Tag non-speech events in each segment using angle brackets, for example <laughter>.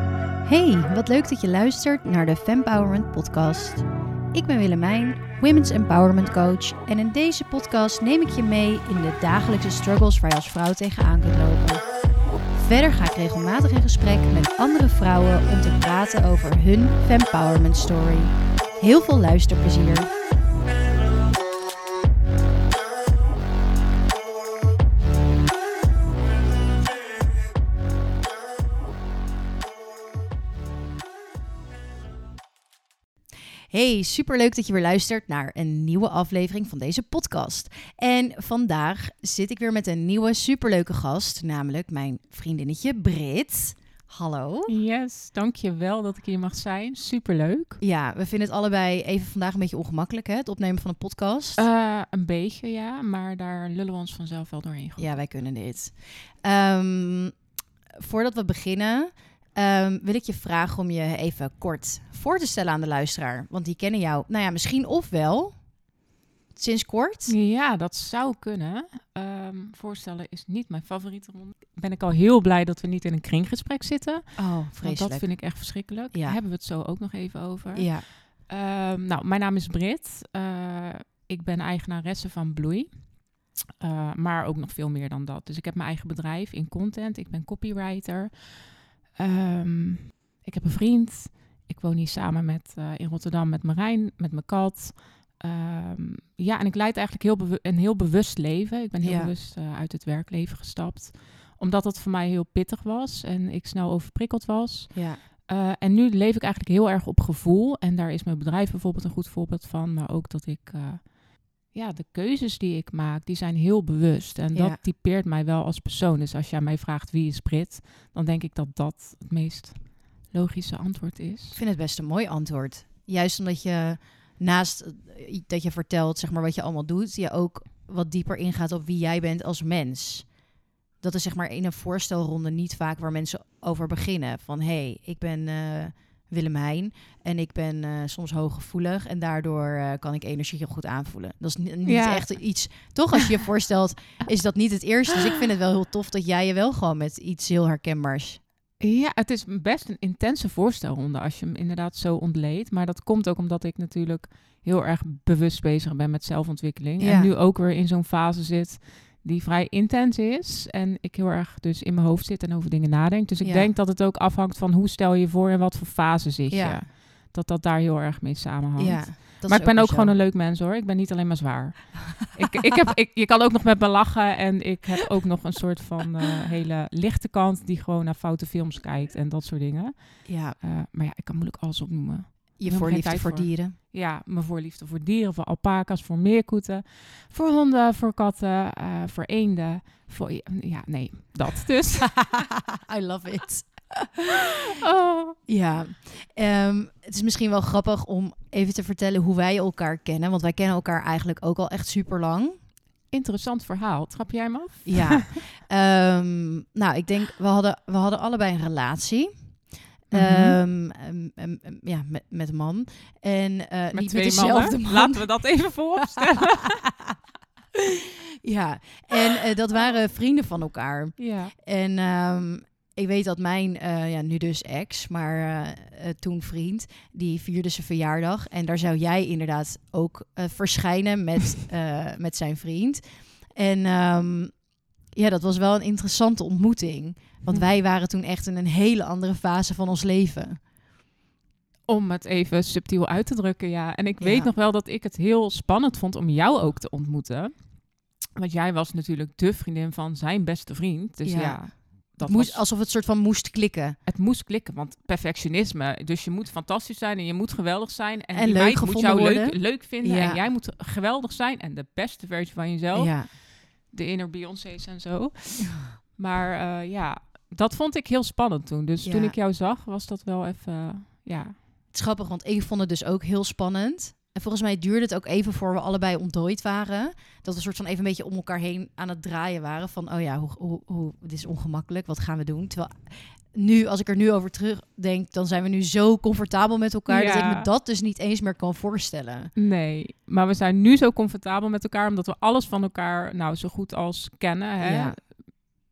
Hey, wat leuk dat je luistert naar de Fempowerment podcast. Ik ben Willemijn, Women's Empowerment Coach en in deze podcast neem ik je mee in de dagelijkse struggles waar je als vrouw tegenaan kunt lopen. Verder ga ik regelmatig in gesprek met andere vrouwen om te praten over hun Fempowerment story. Heel veel luisterplezier. Hey, superleuk dat je weer luistert naar een nieuwe aflevering van deze podcast. En vandaag zit ik weer met een nieuwe superleuke gast, namelijk mijn vriendinnetje Brit. Hallo. Yes, dankjewel dat ik hier mag zijn. Superleuk. Ja, we vinden het allebei even vandaag een beetje ongemakkelijk, hè? Het opnemen van een podcast. Uh, een beetje, ja. Maar daar lullen we ons vanzelf wel doorheen. Ja, wij kunnen dit. Um, voordat we beginnen, um, wil ik je vragen om je even kort voor te stellen aan de luisteraar. Want die kennen jou, nou ja, misschien of wel sinds kort. Ja, dat zou kunnen. Um, voorstellen is niet mijn favoriete ronde. Ben ik al heel blij dat we niet in een kringgesprek zitten. Oh, vreselijk. dat vind ik echt verschrikkelijk. Ja. Hebben we het zo ook nog even over. Ja. Um, nou, mijn naam is Brit. Uh, ik ben eigenaresse van Bloei. Uh, maar ook nog veel meer dan dat. Dus ik heb mijn eigen bedrijf in content. Ik ben copywriter. Um, ik heb een vriend. Ik woon hier samen met, uh, in Rotterdam met Marijn, met mijn kat. Um, ja, en ik leid eigenlijk heel een heel bewust leven. Ik ben heel Ja. bewust uh, uit het werkleven gestapt. Omdat het voor mij heel pittig was en ik snel overprikkeld was. Ja. Uh, en nu leef ik eigenlijk heel erg op gevoel. En daar is mijn bedrijf bijvoorbeeld een goed voorbeeld van. Maar ook dat ik... Ja, de keuzes die ik maak, die zijn heel bewust. En dat typeert mij wel als persoon. Dus als jij mij vraagt wie is Brit, dan denk ik dat dat het meest logische antwoord is. Ik vind het best een mooi antwoord. Juist omdat je naast eh, dat je vertelt zeg maar, wat je allemaal doet, je ook wat dieper ingaat op wie jij bent als mens. Dat is zeg maar in een voorstelronde niet vaak waar mensen over beginnen. Van hé, hey, ik ben uh, Willemijn en ik ben uh, soms hooggevoelig en daardoor uh, kan ik energie heel goed aanvoelen. Dat is niet, niet Ja. echt iets. Toch, als je je <laughs> voorstelt, is dat niet het eerste. Dus ik vind het wel heel tof dat jij je wel gewoon met iets heel herkenbaars Ja, het is best een intense voorstelronde als je hem inderdaad zo ontleedt. Maar dat komt ook omdat ik natuurlijk heel erg bewust bezig ben met zelfontwikkeling. Ja. En nu ook weer in zo'n fase zit die vrij intens is. En ik heel erg dus in mijn hoofd zit en over dingen nadenk. Dus ik Ja. denk dat het ook afhangt van hoe stel je voor en wat voor fase zit je. Dat dat daar heel erg mee samenhangt. Ja, maar ik ben ook zo. gewoon een leuk mens hoor. Ik ben niet alleen maar zwaar. <laughs> ik, ik heb, ik, je kan ook nog met me lachen. En ik heb ook nog een soort van eh, hele lichte kant die gewoon naar foute films kijkt en dat soort dingen. Ja, Uh, maar ja, ik kan moeilijk alles opnoemen. Je voorliefde voor voor. dieren. Ja, mijn voorliefde voor dieren, voor alpaca's, voor meerkoeten, voor honden, voor katten, uh, voor eenden. Voor, ja, nee, dat <laughs> dus. I love it. <laughs> oh. Ja, Ehm, het is misschien wel grappig om even te vertellen hoe wij elkaar kennen. Want wij kennen elkaar eigenlijk ook al echt super lang. Interessant verhaal. Trap jij hem af? Ja. <laughs> Ehm, nou, ik denk, we hadden, we hadden allebei een relatie. Mhm. Ehm, em, em, ja, met, met een man. En eh, Met niet twee met dezelfde man. Laten we dat even vooropstellen. <laughs> ja, en eh, dat waren vrienden van elkaar. ja. En ehm, ik weet dat mijn, eh, ja, nu dus ex, maar toen vriend, die vierde zijn verjaardag. En daar zou jij inderdaad ook verschijnen met, <laughs> met zijn vriend. En ehm, ja, dat was wel een interessante ontmoeting. Want Hm. wij waren toen echt in een hele andere fase van ons leven. Om het even subtiel uit te drukken, ja. En ik weet Ja. nog wel dat ik het heel spannend vond om jou ook te ontmoeten. Want jij was natuurlijk de vriendin van zijn beste vriend. Dus Ja. ja, dat Moest, was, alsof het soort van moest klikken. het moest klikken. Want perfectionisme, dus je moet fantastisch zijn en je moet geweldig zijn. En, En die meid moet jou leuk, leuk vinden. Ja. En jij moet geweldig zijn en de beste versie van jezelf. Ja. De inner Beyoncé's en zo. <laughs> Maar eh, ja, dat vond ik heel spannend toen. Dus toen ik jou zag, was dat wel even, ja... Het is grappig, want ik vond het dus ook heel spannend. En volgens mij duurde het ook even voor we allebei ontdooid waren. Dat we soort van even een beetje om elkaar heen aan het draaien waren. Van, oh ja, hoe, hoe, hoe, dit is ongemakkelijk. Wat gaan we doen? Terwijl nu, als ik er nu over terugdenk, dan zijn we nu zo comfortabel met elkaar... dat ik me dat dus niet eens meer kan voorstellen. Nee, maar we zijn nu zo comfortabel met elkaar omdat we alles van elkaar nou zo goed als kennen. Hè? Ja.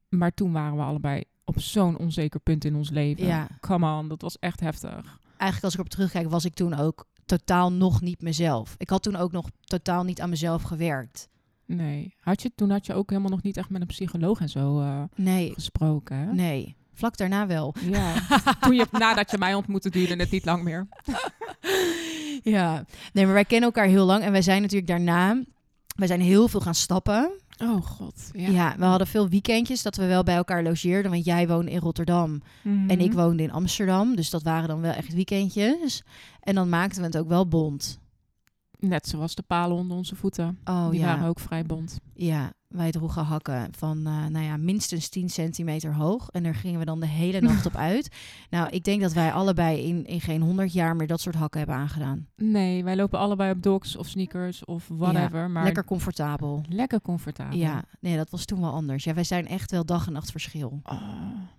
Maar toen waren we allebei op zo'n onzeker punt in ons leven. Ja. Come on, dat was echt heftig. Eigenlijk als ik op terugkijk, was ik toen ook totaal nog niet mezelf. Ik had toen ook nog totaal niet aan mezelf gewerkt. Nee. Had je, toen had je ook helemaal nog niet echt met een psycholoog en zo eh, Nee, gesproken, hè? nee. Vlak daarna wel. Ja. <laughs> toen je, nadat je mij ontmoette, duurde het niet lang meer. <laughs> Ja, nee, maar wij kennen elkaar heel lang en wij zijn natuurlijk daarna, wij zijn heel veel gaan stappen. Oh god. Ja. Ja, we hadden veel weekendjes dat we wel bij elkaar logeerden, want jij woonde in Rotterdam Mhm. en ik woonde in Amsterdam, dus dat waren dan wel echt weekendjes. En dan maakten we het ook wel bond. Net zoals de palen onder onze voeten. Oh Die ja, waren ook vrij bont. ja, wij droegen hakken van, eh, nou ja, minstens 10 centimeter hoog en daar gingen we dan de hele <laughs> nacht op uit. Nou, ik denk dat wij allebei in, in geen 100 jaar meer dat soort hakken hebben aangedaan. Nee, wij lopen allebei op docs of sneakers of whatever. maar Lekker comfortabel. lekker comfortabel. Ja, nee, dat was toen wel anders. Ja, wij zijn echt wel dag en nacht verschil. Oh,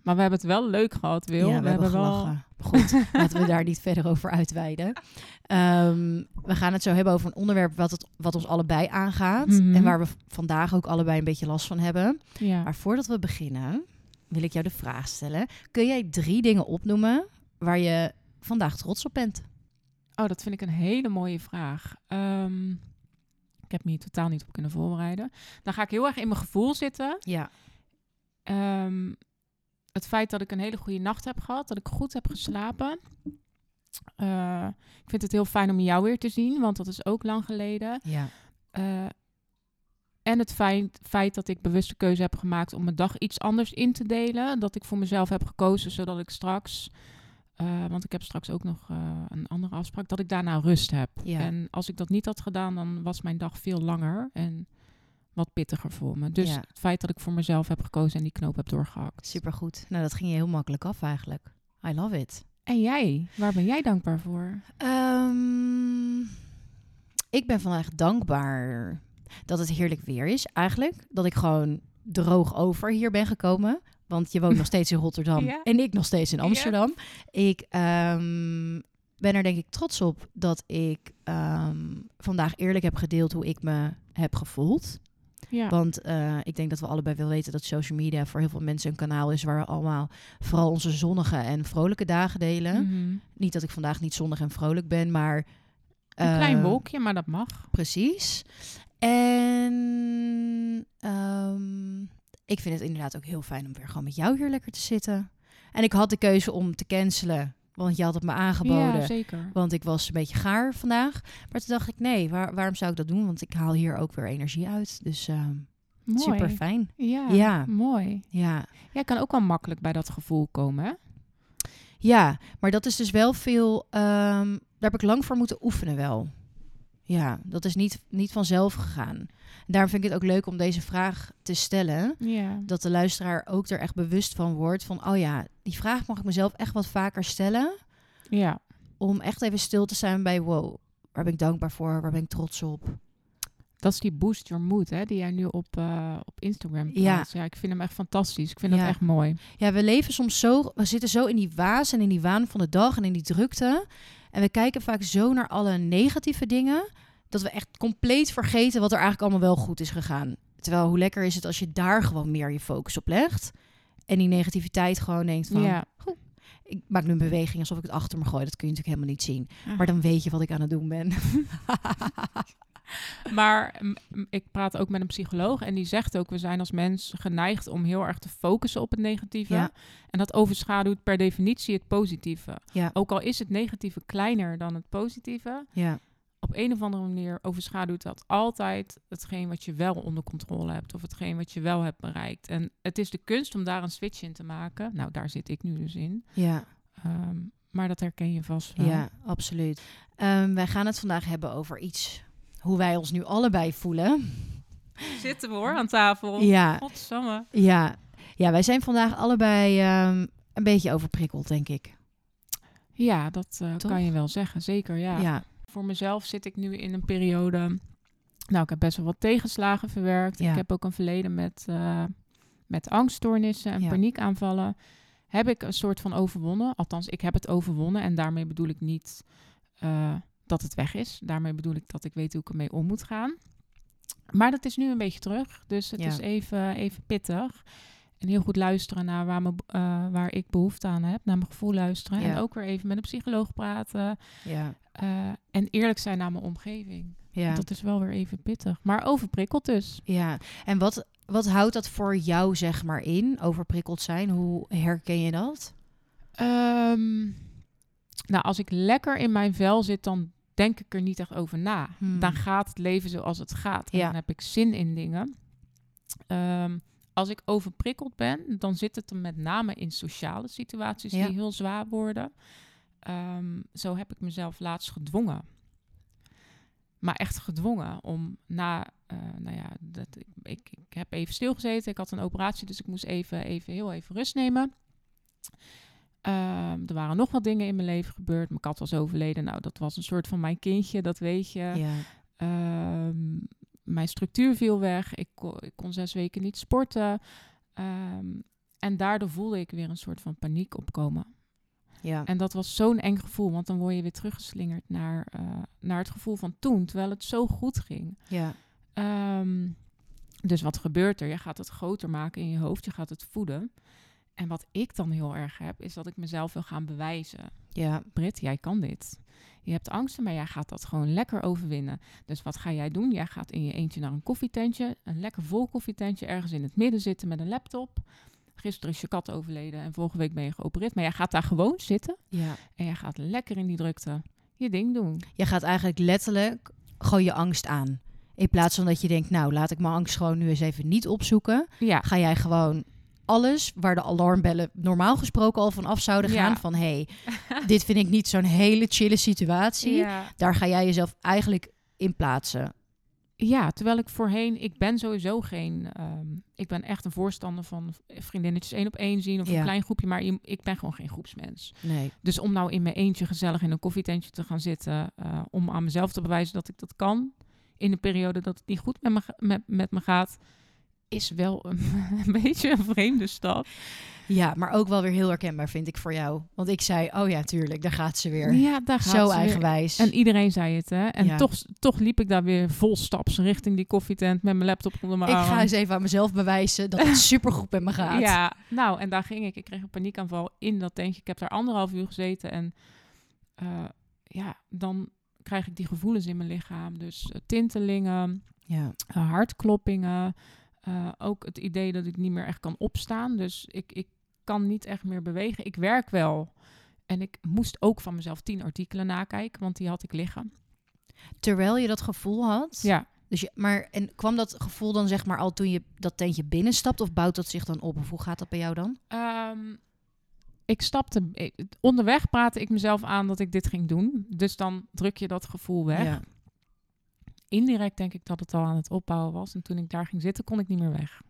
maar we hebben het wel leuk gehad, Wil. ja, we, hebben wel... Goed, laten we daar niet verder over uitweiden. Ehm, we gaan het zo hebben over een onderwerp wat, het, wat ons allebei aangaat. Mhm. En waar we vandaag ook allebei een beetje last van hebben. Ja. Maar voordat we beginnen, wil ik jou de vraag stellen. Kun jij drie dingen opnoemen waar je vandaag trots op bent? Oh, dat vind ik een hele mooie vraag. Ehm, ik heb me hier totaal niet op kunnen voorbereiden. Dan ga ik heel erg in mijn gevoel zitten. Ja. Ehm, het feit dat ik een hele goede nacht heb gehad, dat ik goed heb geslapen. Eh, ik vind het heel fijn om jou weer te zien, want dat is ook lang geleden. Ja. Eh, en het feit, feit dat ik bewuste keuze heb gemaakt om mijn dag iets anders in te delen. Dat ik voor mezelf heb gekozen, zodat ik straks, eh, want ik heb straks ook nog een andere afspraak, dat ik daarna rust heb. Ja. En als ik dat niet had gedaan, dan was mijn dag veel langer en wat pittiger voor me. Dus Ja. het feit dat ik voor mezelf heb gekozen en die knoop heb doorgehakt. Supergoed. Nou, dat ging je heel makkelijk af eigenlijk. I love it. En jij, waar ben jij dankbaar voor? Ehm, ik ben vandaag dankbaar dat het heerlijk weer is. Eigenlijk dat ik gewoon droog over hier ben gekomen. Want je woont nog steeds in Rotterdam <laughs> Ja. en ik nog steeds in Ja. Amsterdam. Ik ehm, ben er denk ik trots op dat ik ehm, vandaag eerlijk heb gedeeld hoe ik me heb gevoeld. Ja. Want eh, ik denk dat we allebei wel weten dat social media voor heel veel mensen een kanaal is waar we allemaal vooral onze zonnige en vrolijke dagen delen. Mhm. Niet dat ik vandaag niet zonnig en vrolijk ben, maar. Een klein eh, wolkje, maar dat mag. Precies. En ehm, ik vind het inderdaad ook heel fijn om weer gewoon met jou hier lekker te zitten. En ik had de keuze om te cancelen, want je had het me aangeboden. Ja, zeker. want ik was een beetje gaar vandaag. Maar toen dacht ik, nee, waar, waarom zou ik dat doen? Want ik haal hier ook weer energie uit. Dus ehm, Mooi. super fijn. Ja, Ja. mooi. Ja. Jij kan ook wel makkelijk bij dat gevoel komen, hè? ja, maar dat is dus wel veel. ehm, daar heb ik lang voor moeten oefenen wel. Ja, dat is niet, niet vanzelf gegaan. Daarom vind ik het ook leuk om deze vraag te stellen. Ja. Dat de luisteraar ook er echt bewust van wordt. Van, oh ja, die vraag mag ik mezelf echt wat vaker stellen. Ja. Om echt even stil te zijn bij, wow, waar ben ik dankbaar voor? Waar ben ik trots op? Dat is die boost your mood, hè, die jij nu op, eh, op Instagram Ja. plaatst. Ja. ik vind hem echt fantastisch. Ik vind Ja. dat echt mooi. Ja, we leven soms zo, we zitten zo in die waas en in die waan van de dag en in die drukte. En we kijken vaak zo naar alle negatieve dingen, dat we echt compleet vergeten wat er eigenlijk allemaal wel goed is gegaan. Terwijl hoe lekker is het als je daar gewoon meer je focus op legt. En die negativiteit gewoon denkt van, Ja. ik maak nu een beweging alsof ik het achter me gooi. Dat kun je natuurlijk helemaal niet zien. Maar dan weet je wat ik aan het doen ben. <laughs> Maar ik praat ook met een psycholoog en die zegt ook, we zijn als mens geneigd om heel erg te focussen op het negatieve. Ja. En dat overschaduwt per definitie het positieve. Ja. Ook al is het negatieve kleiner dan het positieve, ja, op een of andere manier overschaduwt dat altijd hetgeen wat je wel onder controle hebt of hetgeen wat je wel hebt bereikt. En het is de kunst om daar een switch in te maken. Nou, daar zit ik nu dus in. ja, Ehm, maar dat herken je vast wel. ja, absoluut. Ehm, wij gaan het vandaag hebben over iets, hoe wij ons nu allebei voelen. Zitten we hoor aan tafel. Ja, Godsamme. Ja, ja wij zijn vandaag allebei ehm, een beetje overprikkeld, denk ik. Ja, dat eh, kan je wel zeggen. Zeker, ja. Ja, Voor mezelf zit ik nu in een periode... Nou, ik heb best wel wat tegenslagen verwerkt. Ja. Ik heb ook een verleden met, eh, met angststoornissen en Ja. paniekaanvallen. Heb ik een soort van overwonnen. Althans, ik heb het overwonnen. En daarmee bedoel ik niet eh, dat het weg is. Daarmee bedoel ik dat ik weet hoe ik ermee om moet gaan. Maar dat is nu een beetje terug. Dus het Ja. is even, even pittig. en heel goed luisteren naar waar, me, uh, waar ik behoefte aan heb. Naar mijn gevoel luisteren. Ja. En ook weer even met een psycholoog praten. Ja. Uh, en eerlijk zijn naar mijn omgeving. Ja. Dat is wel weer even pittig. Maar overprikkeld dus. ja. En wat, wat houdt dat voor jou, zeg maar, in? Overprikkeld zijn? Hoe herken je dat? Um, nou, als ik lekker in mijn vel zit, dan denk ik er niet echt over na. Hmm. Dan gaat het leven zoals het gaat. En Ja. dan heb ik zin in dingen. Um, als ik overprikkeld ben, dan zit het er met name in sociale situaties Ja. die heel zwaar worden. Um, zo heb ik mezelf laatst gedwongen. Maar echt gedwongen om na, uh, nou ja, dat, ik, ik, ik heb even stilgezeten. Ik had een operatie, dus ik moest even, even heel even rust nemen. Um, er waren nog wat dingen in mijn leven gebeurd. Mijn kat was overleden. Nou, dat was een soort van mijn kindje, dat weet je. Ja. Um, mijn structuur viel weg. Ik kon, ik kon zes weken niet sporten. Um, en daardoor voelde ik weer een soort van paniek opkomen. Ja. En dat was zo'n eng gevoel, want dan word je weer teruggeslingerd naar, uh, naar het gevoel van toen, terwijl het zo goed ging. Ja. Dus wat gebeurt er? Je gaat het groter maken in je hoofd, je gaat het voeden. En wat ik dan heel erg heb, is dat ik mezelf wil gaan bewijzen. Ja. Brit, jij kan dit. Je hebt angsten, maar jij gaat dat gewoon lekker overwinnen. Dus wat ga jij doen? Jij gaat in je eentje naar een koffietentje, een lekker vol koffietentje, ergens in het midden zitten met een laptop. Gisteren is je kat overleden en vorige week ben je geopereerd. Maar jij gaat daar gewoon zitten Ja. en jij gaat lekker in die drukte je ding doen. Je gaat eigenlijk letterlijk gewoon je angst aan. In plaats van dat je denkt, nou, laat ik mijn angst gewoon nu eens even niet opzoeken. Ja, Ga jij gewoon alles waar de alarmbellen normaal gesproken al van af zouden Ja. gaan. Van hé, hey, <laughs> dit vind ik niet zo'n hele chille situatie. ja. Daar ga jij jezelf eigenlijk in plaatsen. Ja, terwijl ik voorheen, ik ben sowieso geen, ehm, ik ben echt een voorstander van vriendinnetjes één op één zien of Ja. een klein groepje, maar ik ben gewoon geen groepsmens. Nee. Dus om nou in mijn eentje gezellig in een koffietentje te gaan zitten, eh, om aan mezelf te bewijzen dat ik dat kan, in een periode dat het niet goed met me, met, met me gaat, is wel een, <laughs> een beetje een vreemde stap. Ja, maar ook wel weer heel herkenbaar vind ik voor jou. Want ik zei, oh ja, tuurlijk, daar gaat ze weer. Ja, daar gaat Zo ze weer. eigenwijs. En iedereen zei het, hè? En Ja. toch, toch liep ik daar weer volstaps richting die koffietent met mijn laptop onder mijn ik arm. ga eens even aan mezelf bewijzen dat het <laughs> supergoed met me gaat. Ja, nou, en daar ging ik. Ik kreeg een paniekaanval in dat tentje. Ik heb daar anderhalf uur gezeten en eh, ja, dan krijg ik die gevoelens in mijn lichaam. Dus eh, tintelingen, Ja. eh, hartkloppingen, eh, ook het idee dat ik niet meer echt kan opstaan. Dus ik, ik kan niet echt meer bewegen. Ik werk wel. En ik moest ook van mezelf tien artikelen nakijken, want die had ik liggen. Terwijl je dat gevoel had. Ja, Dus je, maar en kwam dat gevoel dan zeg maar al toen je dat tentje binnenstapt of bouwt dat zich dan op? Of hoe gaat dat bij jou dan? Ehm, ik stapte ik- onderweg praatte ik mezelf aan dat ik dit ging doen. Dus dan druk je dat gevoel weg. Ja. Indirect denk ik dat het al aan het opbouwen was. En toen ik daar ging zitten, kon ik niet meer weg.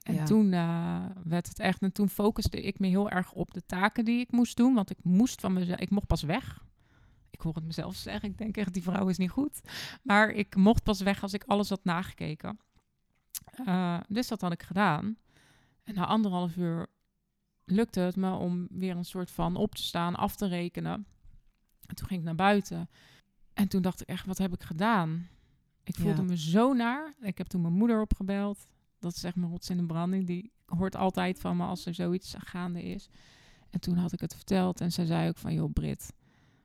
En Ja. toen eh, werd het echt. En toen focuste ik me heel erg op de taken die ik moest doen. Want ik moest van mezelf. Ik mocht pas weg. Ik hoor het mezelf zeggen. Ik denk echt, die vrouw is niet goed. Maar ik mocht pas weg als ik alles had nagekeken. Eh, dus dat had ik gedaan. En na anderhalf uur lukte het me om weer een soort van op te staan, af te rekenen. En toen ging ik naar buiten. En toen dacht ik echt, wat heb ik gedaan? Ik voelde Ja. me zo naar. Ik heb toen mijn moeder opgebeld. Dat is echt mijn rots in de branding. Die hoort altijd van me als er zoiets gaande is. En toen had ik het verteld. En zij zei ook van, joh Brit,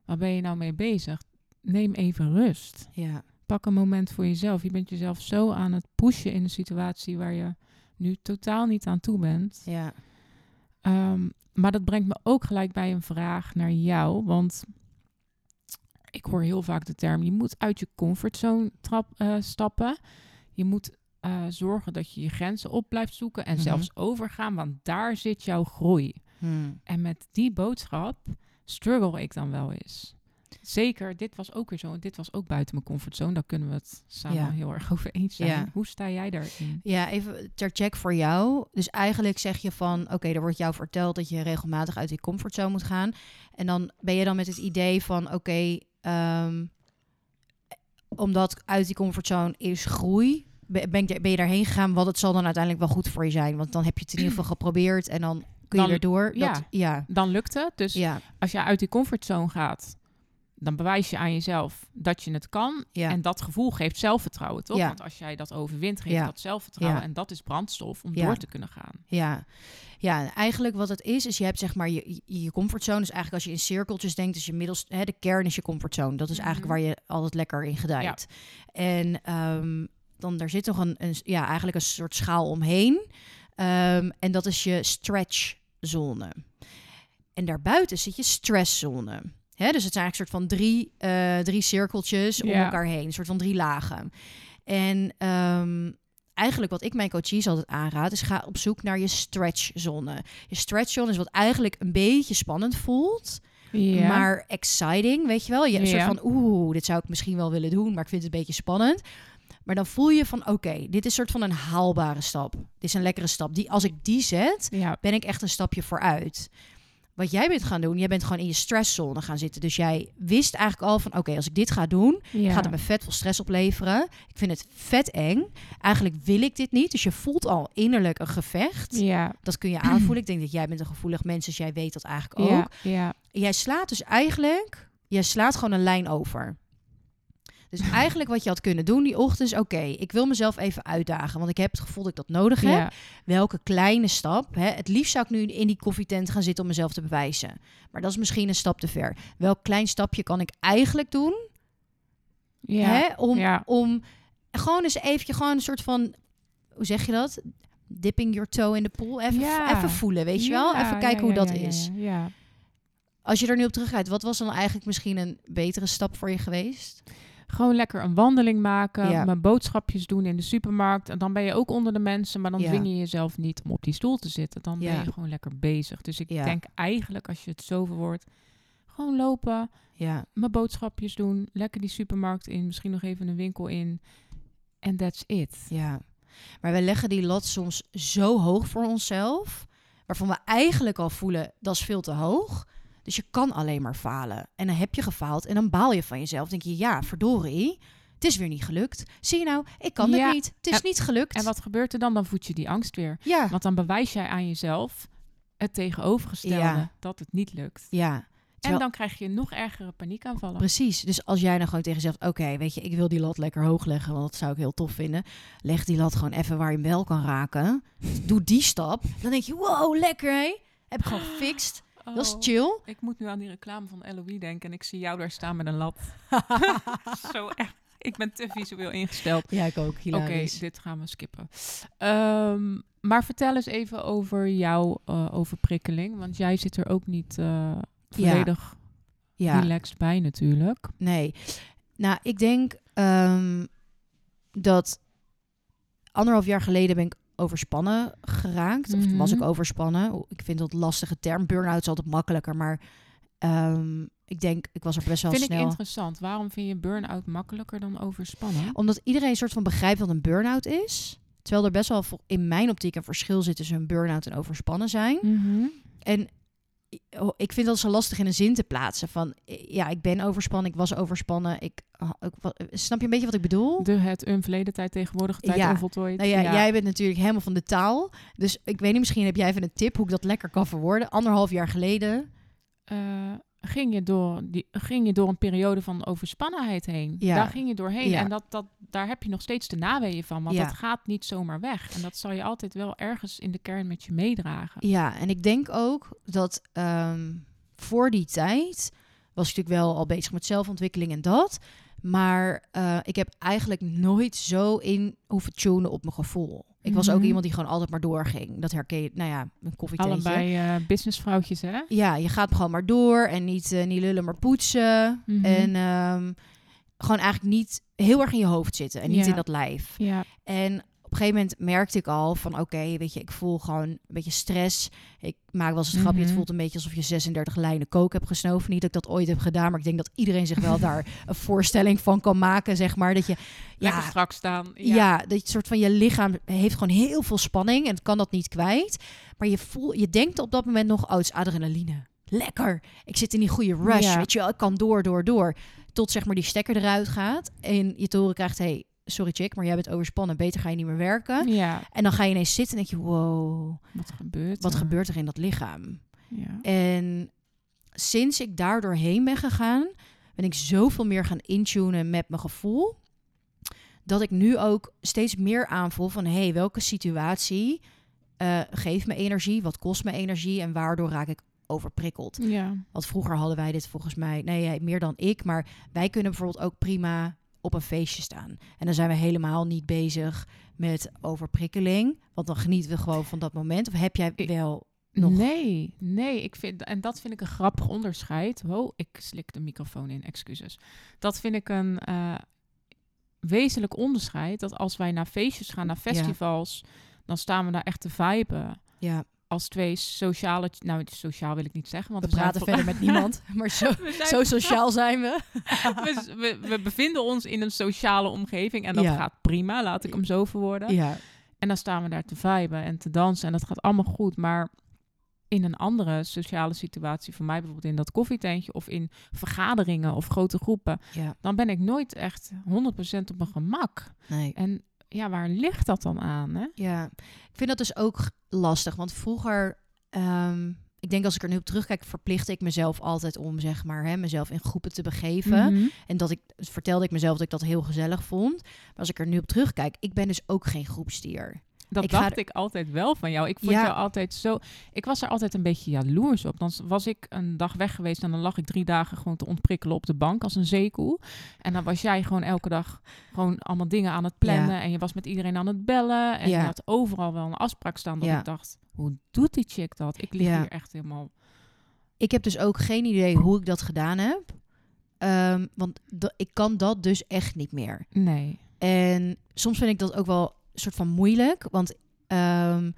waar ben je nou mee bezig? Neem even rust. Ja. Pak een moment voor jezelf. Je bent jezelf zo aan het pushen in een situatie waar je nu totaal niet aan toe bent. Ja. Ehm, maar dat brengt me ook gelijk bij een vraag naar jou. Want ik hoor heel vaak de term: je moet uit je comfortzone trap, eh, stappen. Je moet eh, zorgen dat je je grenzen op blijft zoeken en Mhm. zelfs overgaan, want daar zit jouw groei. Hmm. En met die boodschap struggle ik dan wel eens. Zeker, dit was ook weer zo. Dit was ook buiten mijn comfortzone. Daar kunnen we het samen Ja. heel erg over eens zijn. Ja. Hoe sta jij daarin? Ja, even ter check voor jou. Dus eigenlijk zeg je van, oké, er wordt jou verteld dat je regelmatig uit die comfortzone moet gaan. En dan ben je dan met het idee van, oké, ehm, omdat uit die comfortzone is groei, ben, ben je- ben je daarheen gegaan, want het zal dan uiteindelijk wel goed voor je zijn. Want dan heb je het in ieder geval geprobeerd en dan kun je Dan- erdoor. ja. Dat, ja, Dan lukt het. Dus ja, als je uit die comfortzone gaat, dan bewijs je aan jezelf dat je het kan. Ja. En dat gevoel geeft zelfvertrouwen, toch? Ja. Want als jij dat overwint, geeft Ja. dat zelfvertrouwen. En dat is brandstof om door te kunnen gaan. Ja. ja, en eigenlijk wat het is, is je hebt zeg maar je, comfortzone. Dus eigenlijk als je in cirkeltjes denkt, is je middels, hè, de kern is je comfortzone. Dat is eigenlijk Mhm. waar je altijd lekker in gedijt. En ehm, dan daar zit nog een, een, ja, eigenlijk een soort schaal omheen. Ehm, en dat is je stretchzone. En daarbuiten zit je stresszone. Hè, dus het zijn eigenlijk een soort van drie, eh, drie cirkeltjes om Ja. elkaar heen. Een soort van drie lagen. En ehm, eigenlijk wat ik mijn coaches altijd aanraad... is ga op zoek naar je stretchzone. Je stretchzone is wat eigenlijk een beetje spannend voelt... Ja. maar exciting, weet je wel? Je een Ja. soort van, oeh, dit zou ik misschien wel willen doen... maar ik vind het een beetje spannend. Maar dan voel je van, oké, dit is een soort van een haalbare stap. Dit is een lekkere stap. Die, als ik die zet, ja. ben ik echt een stapje vooruit. Wat jij bent gaan doen, jij bent gewoon in je stresszone gaan zitten. Dus jij wist eigenlijk al van, oké, als ik dit ga doen, ja. gaat het me vet veel stress opleveren. Ik vind het vet eng. Eigenlijk wil ik dit niet. Dus je voelt al innerlijk een gevecht. Ja. Dat kun je <clears throat> aanvoelen. Ik denk dat jij bent een gevoelig mens, dus jij weet dat eigenlijk ook. Ja. Ja. Jij slaat dus eigenlijk, jij slaat gewoon een lijn over. Dus eigenlijk wat je had kunnen doen die ochtend is, oké, ik wil mezelf even uitdagen, want ik heb het gevoel dat ik dat nodig heb. Ja. Welke kleine stap? Hè? Het liefst zou ik nu in die koffietent gaan zitten om mezelf te bewijzen. Maar dat is misschien een stap te ver. Welk klein stapje kan ik eigenlijk doen? Ja. Hè? Om, Ja. om gewoon eens even gewoon een soort van, hoe zeg je dat? Dipping your toe in de pool. Even, Ja. even voelen, weet je wel? Even kijken hoe dat is. Als je er nu op teruggaat, wat was dan eigenlijk misschien een betere stap voor je geweest? Gewoon lekker een wandeling maken, Ja. mijn boodschapjes doen in de supermarkt. En dan ben je ook onder de mensen, maar dan Ja. dwing je jezelf niet om op die stoel te zitten. Dan ben je gewoon lekker bezig. Dus ik denk eigenlijk, als je het zo verwoordt, gewoon lopen, Ja, mijn boodschapjes doen, lekker die supermarkt in, misschien nog even een winkel in. En that's it. ja. Maar we leggen die lat soms zo hoog voor onszelf, waarvan we eigenlijk al voelen dat is veel te hoog. Dus je kan alleen maar falen. En dan heb je gefaald en dan baal je van jezelf. denk je, ja, verdorie, het is weer niet gelukt. Zie je nou, ik kan Ja. het niet. Het is En- niet gelukt. En wat gebeurt er dan? Dan voed je die angst weer. Ja, Want dan bewijs jij aan jezelf het tegenovergestelde Ja. dat het niet lukt. ja. En dan krijg je nog ergere paniekaanvallen. Precies. Dus als jij dan gewoon tegen jezelf, oké, weet je, ik wil die lat lekker hoog leggen, want dat zou ik heel tof vinden. Leg die lat gewoon even waar je hem wel kan raken. Doe die stap. Dan denk je, wow, lekker hé. Heb ik gewoon <gasps> gefixt. Dat is Oh, chill. Ik moet nu aan die reclame van LOE denken en ik zie jou daar staan met een lat. <laughs> Zo echt. Ik ben te visueel ingesteld. Ja, ik ook. Oké, dit gaan we skippen. Ehm, maar vertel eens even over jouw eh, overprikkeling. Want jij zit er ook niet eh, volledig Ja, relaxed bij natuurlijk. nee. Nou, ik denk ehm, dat anderhalf jaar geleden ben ik overspannen geraakt. Of was ik Mhm. overspannen. Ik vind dat lastige term. Burn-out is altijd makkelijker, maar ehm, ik denk, ik was er best wel Vind ik snel. interessant. Waarom vind je burn-out makkelijker dan overspannen? Omdat iedereen een soort van begrijpt wat een burn-out is. Terwijl er best wel in mijn optiek een verschil zit tussen een burn-out en overspannen zijn. Mhm. En ik vind dat zo lastig in een zin te plaatsen. Van eh, ja, ik ben overspannen, ik was overspannen. Ik, ah, ik snap je een beetje wat ik bedoel? De het een verleden tijd, tegenwoordige tijd, Ja. onvoltooid. Nou ja, jij bent natuurlijk helemaal van de taal. Dus ik weet niet, misschien heb jij even een tip hoe ik dat lekker kan verwoorden. Anderhalf jaar geleden. Eh, ging, je door die, ging je door een periode van overspannenheid heen. Ja. Daar ging je doorheen. Ja. En dat, dat, daar heb je nog steeds de naweeën van. Want Ja. dat gaat niet zomaar weg. En dat zal je altijd wel ergens in de kern met je meedragen. Ja, en ik denk ook dat ehm, voor die tijd was ik natuurlijk wel al bezig met zelfontwikkeling en dat. Maar eh, ik heb eigenlijk nooit zo in hoeven tunen op mijn gevoel. Ik was ook Mhm. iemand die gewoon altijd maar doorging. Dat herken je, nou ja, een koffietentje. Allebei eh businessvrouwtjes, hè? Ja, je gaat gewoon maar door en niet, eh, niet lullen, maar poetsen. Mhm. En ehm, gewoon eigenlijk niet heel erg in je hoofd zitten en niet Ja. in dat lijf. Ja. En een gegeven moment merkte ik al van oké, weet je, ik voel gewoon een beetje stress. Ik maak wel eens het grapje, het Mhm. voelt een beetje alsof je 36 lijnen kook hebt gesnoven. Niet dat ik dat ooit heb gedaan, maar ik denk dat iedereen zich wel <laughs> daar een voorstelling van kan maken, zeg maar. Dat je, Lekker ja, strak staan. ja. dat je soort van je lichaam heeft gewoon heel veel spanning en het kan dat niet kwijt. Maar je voelt, je denkt op dat moment nog, oh, het is adrenaline. Lekker. Ik zit in die goede rush, Ja. weet je wel. Ik kan door, door, door. Tot zeg maar die stekker eruit gaat en je te horen krijgt, hey, sorry chick, maar jij bent overspannen. Beter ga je niet meer werken. Ja, En dan ga je ineens zitten en denk je, wow, wat gebeurt wat er? gebeurt er in dat lichaam? Ja. En sinds ik daar doorheen ben gegaan, ben ik zoveel meer gaan intunen met mijn gevoel. Dat ik nu ook steeds meer aanvoel van... hé, hey, welke situatie uh, geeft me energie? Wat kost me energie? En waardoor raak ik overprikkeld? Ja. Want vroeger hadden wij dit volgens mij... Nee, meer dan ik. Maar wij kunnen bijvoorbeeld ook prima op een feestje staan. En dan zijn we helemaal niet bezig met overprikkeling. Want dan genieten we gewoon van dat moment. Of heb jij wel nog... Nee, nee. Ik vind, en dat vind ik een grappig onderscheid. Wow, ik slik de microfoon in, excuses. Dat vind ik een uh, wezenlijk onderscheid. Dat als wij naar feestjes gaan, naar festivals... dan staan we daar echt te viben. Ja als twee sociale... Nou, sociaal wil ik niet zeggen. Want we, praten verder met niemand. <laughs> Maar zo, zo sociaal zijn we. <laughs> we, we. bevinden ons in een sociale omgeving. En dat gaat prima, laat ik hem zo verwoorden. Ja. En dan staan we daar te viben en te dansen. En dat gaat allemaal goed. Maar in een andere sociale situatie, voor mij bijvoorbeeld in dat koffietentje of in vergaderingen of grote groepen, ja. dan ben ik nooit echt 100% op mijn gemak. Nee. En ja, waar ligt dat dan aan? Hè? Ja, ik vind dat dus ook lastig. Want vroeger, um, ik denk als ik er nu op terugkijk, verplichtte ik mezelf altijd om, zeg maar, hè, mezelf in groepen te begeven. Mhm. En dat ik vertelde ik mezelf dat ik dat heel gezellig vond. Maar als ik er nu op terugkijk, ik ben dus ook geen groepstier. Dat ik dacht ik altijd wel van jou. Ik vond jou altijd zo. Ik was er altijd een beetje jaloers op. Dan was ik een dag weg geweest en dan lag ik drie dagen gewoon te ontprikkelen op de bank als een zeekoe. En dan was jij gewoon elke dag gewoon allemaal dingen aan het plannen. En je was met iedereen aan het bellen. En je had overal wel een afspraak staan. Dat ik dacht, hoe doet die chick dat? Ik lig hier echt helemaal. Ik heb dus ook geen idee hoe ik dat gedaan heb. Um, want ik kan dat dus echt niet meer. Nee. En soms vind ik dat ook wel soort van moeilijk. Want um,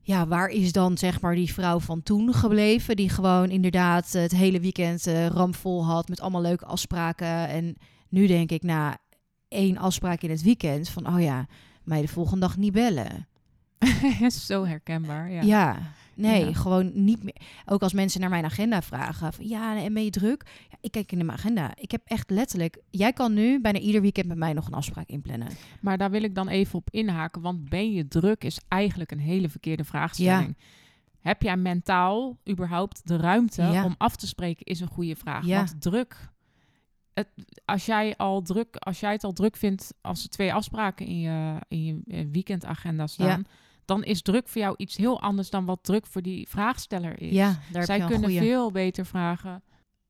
ja, waar is dan zeg maar die vrouw van toen gebleven? Die gewoon inderdaad het hele weekend uh, ramvol had met allemaal leuke afspraken. En nu denk ik na één afspraak in het weekend van, oh ja, mij de volgende dag niet bellen. <laughs> Zo herkenbaar, ja. Ja, Nee, gewoon niet meer. Ook als mensen naar mijn agenda vragen. Van, ja, en ben je druk? Ik kijk in mijn agenda. Ik heb echt letterlijk... Jij kan nu bijna ieder weekend met mij nog een afspraak inplannen. Maar daar wil ik dan even op inhaken. Want ben je druk is eigenlijk een hele verkeerde vraagstelling. Ja. Heb jij mentaal überhaupt de ruimte om af te spreken, is een goede vraag. Ja. Want druk... Het, als, jij al druk, als jij het al druk vindt als er twee afspraken in je, in je eh, weekendagenda staan dan is druk voor jou iets heel anders dan wat druk voor die vraagsteller is. Ja, daar Zij kunnen veel beter vragen: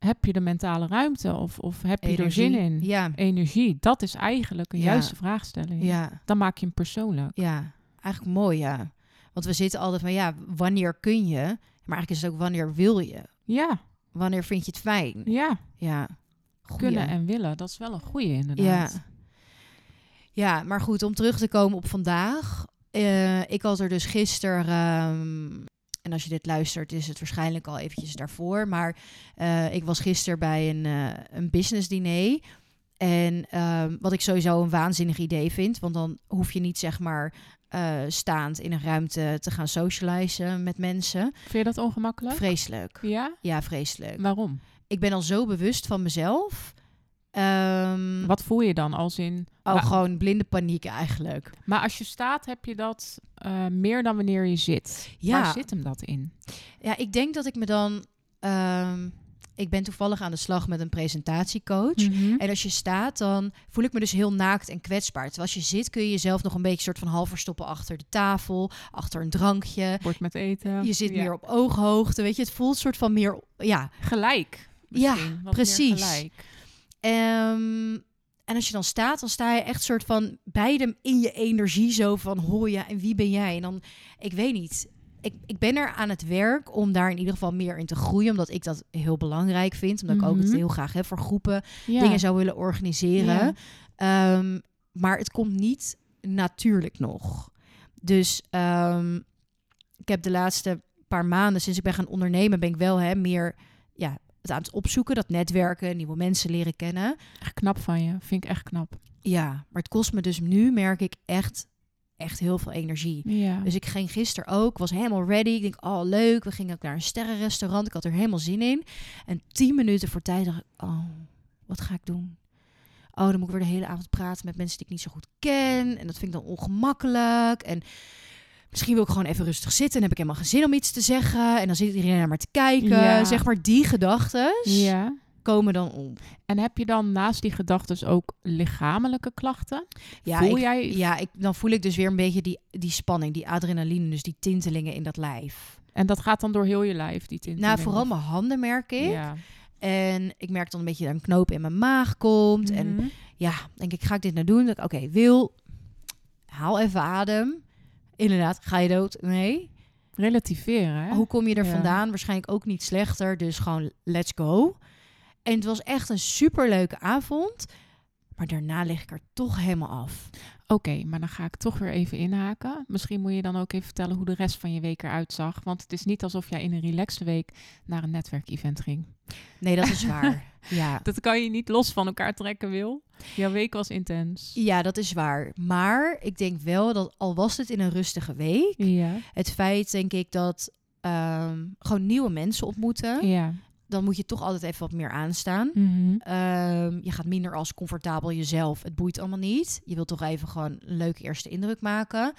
heb je de mentale ruimte of, of heb je er zin in? Ja. Energie. Dat is eigenlijk een juiste vraagstelling. Ja. Dan maak je hem persoonlijk. Ja, eigenlijk mooi, ja. Want we zitten altijd van ja, wanneer kun je? Maar eigenlijk is het ook wanneer wil je? Ja. Wanneer vind je het fijn? Ja. Ja. Kunnen en willen, dat is wel een goede inderdaad. Ja. Ja, maar goed, om terug te komen op vandaag. Uh, ik had er dus gisteren, um, en als je dit luistert, is het waarschijnlijk al eventjes daarvoor. Maar uh, ik was gisteren bij een, uh, een business diner. En um, wat ik sowieso een waanzinnig idee vind. Want dan hoef je niet zeg maar staand in een ruimte te gaan socializen met mensen. Vind je dat ongemakkelijk? Vreselijk. Ja? Ja, vreselijk. Waarom? Ik ben al zo bewust van mezelf Um, Wat voel je dan als in? Oh, gewoon blinde paniek eigenlijk. Maar als je staat, heb je dat uh, meer dan wanneer je zit. Ja. Waar zit hem dat in? Ja, ik denk dat ik me dan. Um, ik ben toevallig aan de slag met een presentatiecoach. Mm -hmm. En als je staat, dan voel ik me dus heel naakt en kwetsbaar. Terwijl als je zit, kun je jezelf nog een beetje soort van half verstoppen achter de tafel, achter een drankje. Wordt met eten. Je zit ja. meer op ooghoogte. Weet je, het voelt soort van meer. Ja, gelijk. Ja, precies. Gelijk. Um, en als je dan staat, dan sta je echt soort van beide in je energie zo van, hoor je en wie ben jij? En dan, ik weet niet. Ik, ik ben er aan het werk om daar in ieder geval meer in te groeien, omdat ik dat heel belangrijk vind. Omdat mm -hmm. ik ook het heel graag heb voor groepen ja. dingen zou willen organiseren. Ja. Um, maar het komt niet natuurlijk nog. Dus um, ik heb de laatste paar maanden, sinds ik ben gaan ondernemen, ben ik wel hè, meer ja, het aan het opzoeken, dat netwerken, nieuwe mensen leren kennen. Echt knap van je, vind ik echt knap. Ja, maar het kost me dus nu, merk ik, echt, echt heel veel energie. Ja. Dus ik ging gisteren ook, was helemaal ready. Ik denk, oh leuk, we gingen ook naar een sterrenrestaurant. Ik had er helemaal zin in. En tien minuten voor tijd dacht ik, oh, wat ga ik doen? Oh, dan moet ik weer de hele avond praten met mensen die ik niet zo goed ken. En dat vind ik dan ongemakkelijk. En misschien wil ik gewoon even rustig zitten en heb ik helemaal geen zin om iets te zeggen. En dan zit iedereen naar maar te kijken. Ja. Zeg maar die gedachten. Ja. komen dan op. En heb je dan naast die gedachten ook lichamelijke klachten? Ja, Voel ik, jij- ja ik, dan voel ik dus weer een beetje die, die spanning, die adrenaline, dus die tintelingen in dat lijf. En dat gaat dan door heel je lijf, die tinteling? Nou, vooral mijn handen merk ik. Ja. En ik merk dan een beetje dat een knoop in mijn maag komt. En Mhm. ja, denk ik, ga ik dit nou doen? Oké, Wil, haal even adem. Inderdaad, ga je dood? Nee. Relativeren, hè? Hoe kom je er Ja. vandaan? Waarschijnlijk ook niet slechter. Dus gewoon let's go. En het was echt een superleuke avond. Maar daarna lig ik er toch helemaal af. Oké, maar dan ga ik toch weer even inhaken. Misschien moet je dan ook even vertellen hoe de rest van je week eruit zag. Want het is niet alsof jij in een relaxed week naar een netwerkevent ging. Nee, dat is waar. <laughs> ja. Dat kan je niet los van elkaar trekken, Wil. Jouw week was intens. ja, dat is waar. Maar ik denk wel dat al was het in een rustige week... Ja. Het feit, denk ik, dat ehm, gewoon nieuwe mensen ontmoeten... Ja. Dan moet je toch altijd even wat meer aanstaan. Mhm. Ehm, je gaat minder als comfortabel jezelf. Het boeit allemaal niet. Je wilt toch even gewoon een leuke eerste indruk maken.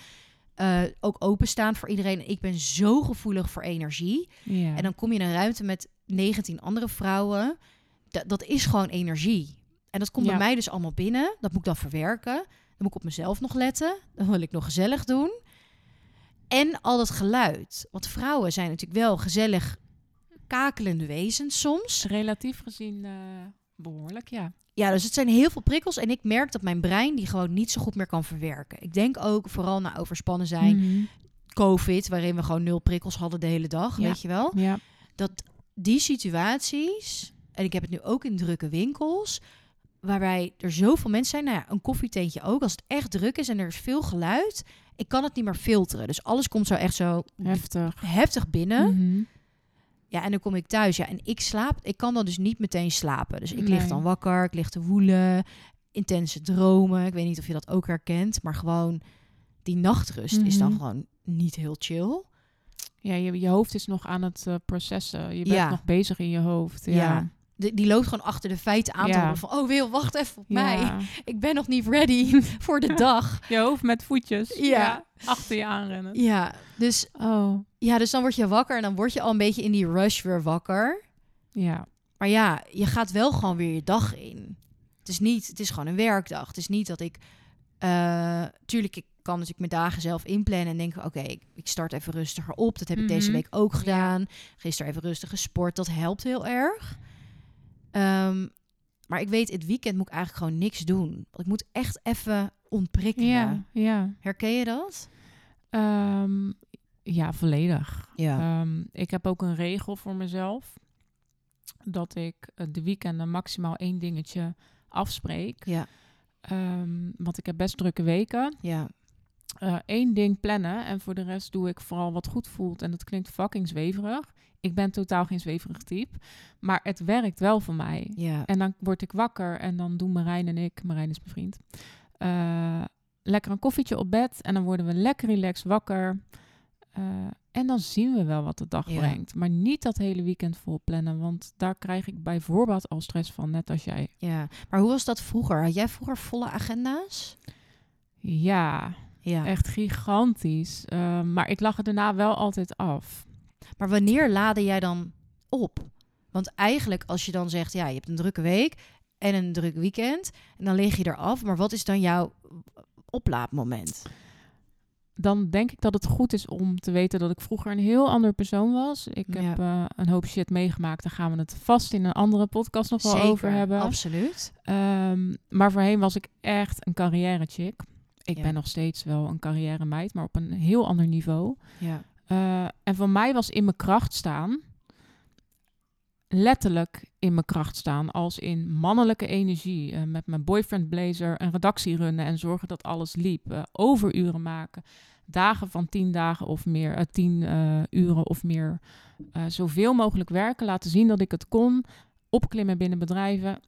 Eh, ook openstaan voor iedereen. Ik ben zo gevoelig voor energie. En dan kom je in een ruimte met 19 andere vrouwen. Da- dat is gewoon energie. En dat komt Ja. bij mij dus allemaal binnen. Dat moet ik dan verwerken. Dan moet ik op mezelf nog letten. Dan wil ik nog gezellig doen. En al dat geluid. Want vrouwen zijn natuurlijk wel gezellig kakelende wezens soms. Relatief gezien eh, behoorlijk, ja. Ja, dus het zijn heel veel prikkels. En ik merk dat mijn brein die gewoon niet zo goed meer kan verwerken. Ik denk ook vooral na overspannen zijn. Mhm. COVID, waarin we gewoon nul prikkels hadden de hele dag. Ja. Weet je wel? Ja. Dat die situaties, en ik heb het nu ook in drukke winkels, waarbij er zoveel mensen zijn. Nou ja, een koffietentje ook. Als het echt druk is en er is veel geluid, ik kan het niet meer filteren. Dus alles komt zo echt zo Heftig. heftig binnen. Mhm. Ja, en dan kom ik thuis. Ja, en ik slaap. Ik kan dan dus niet meteen slapen. Dus ik lig Nee. dan wakker. Ik lig te woelen. Intense dromen. Ik weet niet of je dat ook herkent. Maar gewoon die nachtrust is dan Mhm. gewoon niet heel chill. Ja, je, je hoofd is nog aan het eh, processen. Je bent Ja. nog bezig in je hoofd. Ja. Ja. Die loopt gewoon achter de feiten aan te Ja. van... Oh, Wil, wacht even op mij. Ik ben nog niet ready <laughs> voor de <laughs> dag. Je hoofd met voetjes. Ja. Achter je aanrennen. Ja, dus, Oh. ja, dus dan word je wakker. En dan word je al een beetje in die rush weer wakker. Ja. Maar ja, je gaat wel gewoon weer je dag in. Het is niet, het is gewoon een werkdag. Het is niet dat ik, eh tuurlijk, ik kan natuurlijk mijn dagen zelf inplannen en denken, oké, ik, ik start even rustiger op. Dat heb ik deze Mhm. week ook gedaan. Gisteren even rustig gesport. Dat helpt heel erg. Ehm, maar ik weet, het weekend moet ik eigenlijk gewoon niks doen. Want ik moet echt even ontprikkelen. Ja. Ja. Herken je dat? Ehm, ja, volledig. Ja. Ehm, ik heb ook een regel voor mezelf. Dat ik eh, de weekenden maximaal één dingetje afspreek. ja, want ik heb best drukke weken. ja, Eh één ding plannen en voor de rest doe ik vooral wat goed voelt. En dat klinkt fucking zweverig. Ik ben totaal geen zweverig type. Maar het werkt wel voor mij. ja. En dan word ik wakker en dan doen Marijn en ik, Marijn is mijn vriend, eh, lekker een koffietje op bed. En dan worden we lekker relaxed wakker. Eh, en dan zien we wel wat de dag Ja. brengt. Maar niet dat hele weekend vol plannen. Want daar krijg ik bijvoorbeeld al stress van, net als jij. ja. Maar hoe was dat vroeger? Had jij vroeger volle agenda's? Ja, Ja. echt gigantisch. Eh, maar ik lag er daarna wel altijd af. Maar wanneer laadde jij dan op? Want eigenlijk als je dan zegt, ja, je hebt een drukke week en een druk weekend, en dan lig je eraf. Maar wat is dan jouw oplaadmoment? Dan denk ik dat het goed is om te weten dat ik vroeger een heel ander persoon was. Ik Ja. heb eh, een hoop shit meegemaakt. Daar gaan we het vast in een andere podcast nog wel over hebben. absoluut. Ehm, maar voorheen was ik echt een carrière chick. Ik Ja. ben nog steeds wel een carrière meid, maar op een heel ander niveau. Ja. Eh, en voor mij was in mijn kracht staan, letterlijk in mijn kracht staan, als in mannelijke energie. eh, met mijn boyfriend blazer een redactie runnen en zorgen dat alles liep. eh, overuren maken, dagen van tien dagen of meer, tien uren of meer. zoveel mogelijk werken, laten zien dat ik het kon. Opklimmen binnen bedrijven.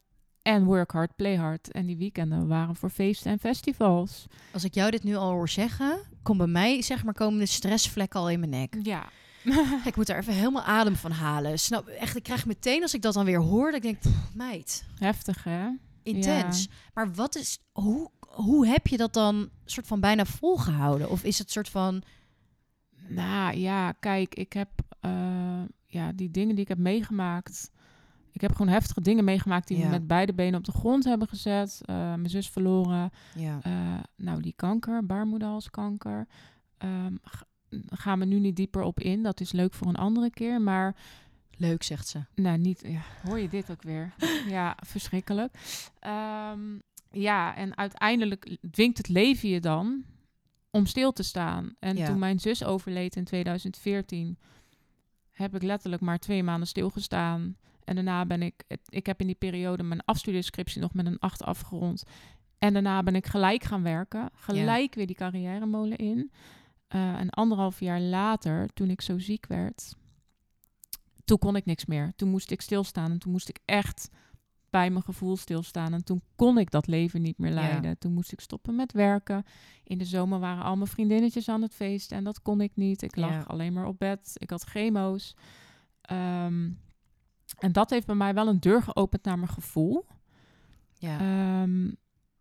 En work hard, play hard. En die weekenden waren voor feesten en festivals. Als ik jou dit nu al hoor zeggen, komt bij mij zeg maar komen de stressvlekken al in mijn nek. Ja. <laughs> Ik moet er even helemaal adem van halen. Snap, echt, ik krijg meteen als ik dat dan weer hoor, dat ik denk, pff, meid, Heftig, hè? intens. Maar wat is, hoe, hoe heb je dat dan soort van bijna volgehouden? Of is het soort van, Nou ja, kijk, ik heb eh, ja, die dingen die ik heb meegemaakt. Ik heb gewoon heftige dingen meegemaakt die Ja. me met beide benen op de grond hebben gezet. Eh, mijn zus verloren. Ja. Eh, nou, die kanker, baarmoederhalskanker. Ehm ga- gaan we nu niet dieper op in. Dat is leuk voor een andere keer. Maar Leuk, zegt ze. nou, niet. Ja, hoor je dit ook weer? <laughs> ja, verschrikkelijk. Ehm, ja, en uiteindelijk dwingt het leven je dan om stil te staan. En Ja. toen mijn zus overleed in 2014, heb ik letterlijk maar twee maanden stilgestaan. En daarna ben ik, ik heb in die periode mijn afstudeerscriptie nog met een 8 afgerond. En daarna ben ik gelijk gaan werken. Gelijk weer die carrière molen in. Eh en anderhalf jaar later, toen ik zo ziek werd, toen kon ik niks meer. Toen moest ik stilstaan en toen moest ik echt bij mijn gevoel stilstaan. En toen kon ik dat leven niet meer Ja. leiden. Toen moest ik stoppen met werken. In de zomer waren al mijn vriendinnetjes aan het feesten en dat kon ik niet. Ik lag Ja. alleen maar op bed. Ik had chemo's. Ehm, en dat heeft bij mij wel een deur geopend naar mijn gevoel. Ja. Ehm,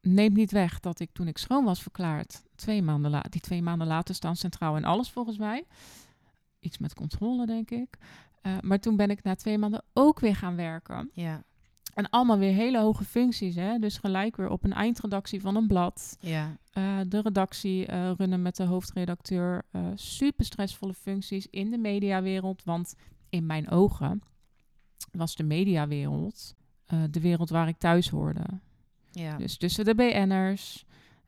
neemt niet weg dat ik toen ik schoon was verklaard, twee maanden la die twee maanden later staan centraal in alles volgens mij. Iets met controle, denk ik. Eh, maar toen ben ik na twee maanden ook weer gaan werken. ja. En allemaal weer hele hoge functies. Hè? Dus gelijk weer op een eindredactie van een blad. Ja. Eh, de redactie eh, runnen met de hoofdredacteur. super stressvolle functies in de mediawereld. Want in mijn ogen was de mediawereld eh, de wereld waar ik thuis hoorde. Ja. Dus tussen de BN'ers,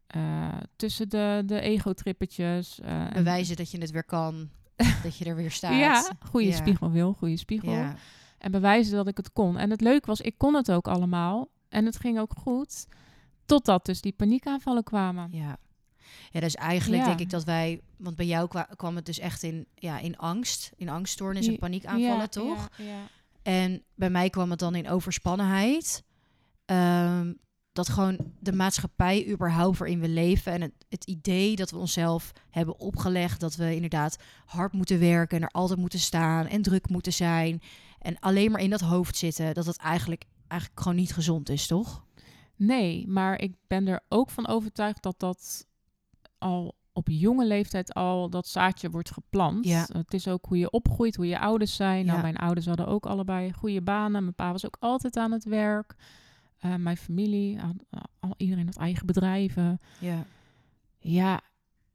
eh, tussen de, de ego-trippetjes. eh, en- Bewijzen dat je het weer kan. <laughs> dat je er weer staat. Ja, goede Ja. spiegel wil, goede spiegel. Ja. En bewijzen dat ik het kon. En het leuke was, ik kon het ook allemaal. En het ging ook goed. Totdat dus die paniekaanvallen kwamen. Ja. Ja, dus eigenlijk Ja. denk ik dat wij... Want bij jou kwa- kwam het dus echt in, ja, in angst. In angststoornis en paniekaanvallen, toch? Ja, ja. En bij mij kwam het dan in overspannenheid. Ehm, dat gewoon de maatschappij überhaupt waarin we leven en het, het idee dat we onszelf hebben opgelegd dat we inderdaad hard moeten werken en er altijd moeten staan en druk moeten zijn en alleen maar in dat hoofd zitten, dat het eigenlijk, eigenlijk gewoon niet gezond is, toch? Nee, maar ik ben er ook van overtuigd dat dat al op jonge leeftijd al dat zaadje wordt geplant. Ja. Het is ook hoe je opgroeit, hoe je ouders zijn. Nou, mijn ouders hadden ook allebei goede banen. Mijn pa was ook altijd aan het werk. Eh, mijn familie, al, iedereen had eigen bedrijven. Ja, Ja,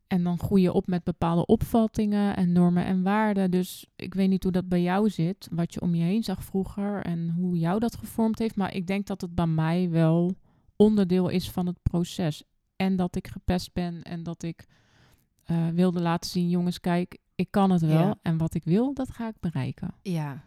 en dan groei je op met bepaalde opvattingen en normen en waarden. Dus ik weet niet hoe dat bij jou zit, wat je om je heen zag vroeger en hoe jou dat gevormd heeft. Maar ik denk dat het bij mij wel onderdeel is van het proces. En dat ik gepest ben en dat ik eh, wilde laten zien, jongens, kijk, ik kan het wel. Ja. En wat ik wil, dat ga ik bereiken. ja.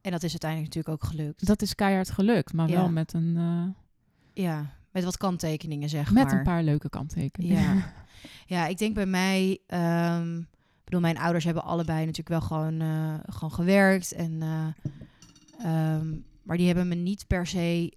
En dat is uiteindelijk natuurlijk ook gelukt. Dat is keihard gelukt, maar Ja. wel met een, eh, ja, met wat kanttekeningen zeg met maar. een paar leuke kanttekeningen. Ja. <laughs> Ja, ik denk bij mij. ehm, ik bedoel, mijn ouders hebben allebei natuurlijk wel gewoon, eh, gewoon gewerkt. En, eh, ehm, maar die hebben me niet per se,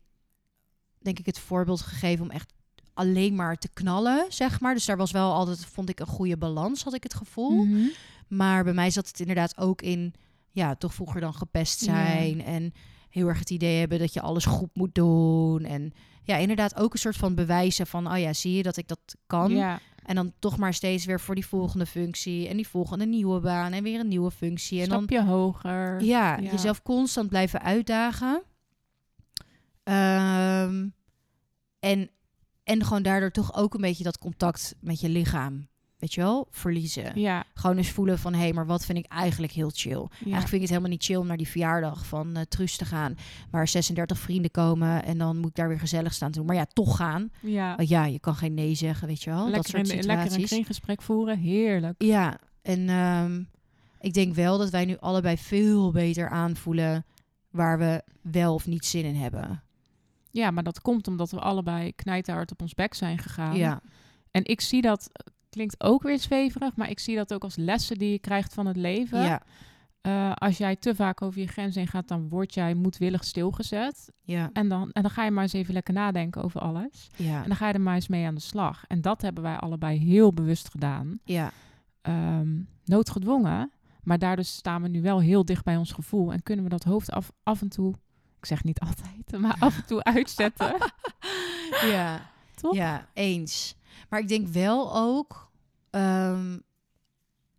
denk ik, het voorbeeld gegeven om echt alleen maar te knallen, zeg maar. Dus daar was wel altijd, vond ik, een goede balans, had ik het gevoel. Mhm. Maar bij mij zat het inderdaad ook in, ja, toch vroeger dan gepest Ja. zijn. En heel erg het idee hebben dat je alles goed moet doen. En ja, inderdaad ook een soort van bewijzen van, oh ja, zie je dat ik dat kan? Ja, En dan toch maar steeds weer voor die volgende functie en die volgende nieuwe baan en weer een nieuwe functie. En dan stapje hoger. ja, Ja. jezelf constant blijven uitdagen. Ehm, en, en gewoon daardoor toch ook een beetje dat contact met je lichaam, weet je wel, verliezen. Ja, Gewoon eens voelen van, hé, hey, maar wat vind ik eigenlijk heel chill? ja. Eigenlijk vind ik het helemaal niet chill om naar die verjaardag van eh Truus te gaan, waar 36 vrienden komen en dan moet ik daar weer gezellig staan doen. Maar ja, toch gaan. ja. Want ja, je kan geen nee zeggen, weet je wel. dat lekker, soort in, lekker een situaties. kringgesprek voeren, heerlijk. Ja, en ehm, ik denk wel dat wij nu allebei veel beter aanvoelen waar we wel of niet zin in hebben. Ja, maar dat komt omdat we allebei knijterhard op ons bek zijn gegaan. Ja, En ik zie dat, klinkt ook weer zweverig, maar ik zie dat ook als lessen die je krijgt van het leven. ja, Eh, als jij te vaak over je grens heen gaat, dan word jij moedwillig stilgezet. ja, En dan, en dan ga je maar eens even lekker nadenken over alles. ja, En dan ga je er maar eens mee aan de slag. En dat hebben wij allebei heel bewust gedaan. ja, Ehm, noodgedwongen. Maar daardoor staan we nu wel heel dicht bij ons gevoel. En kunnen we dat hoofd af, af en toe, ik zeg niet altijd, maar af en toe uitzetten. <laughs> ja, Toch? ja, eens. Maar ik denk wel ook, ehm,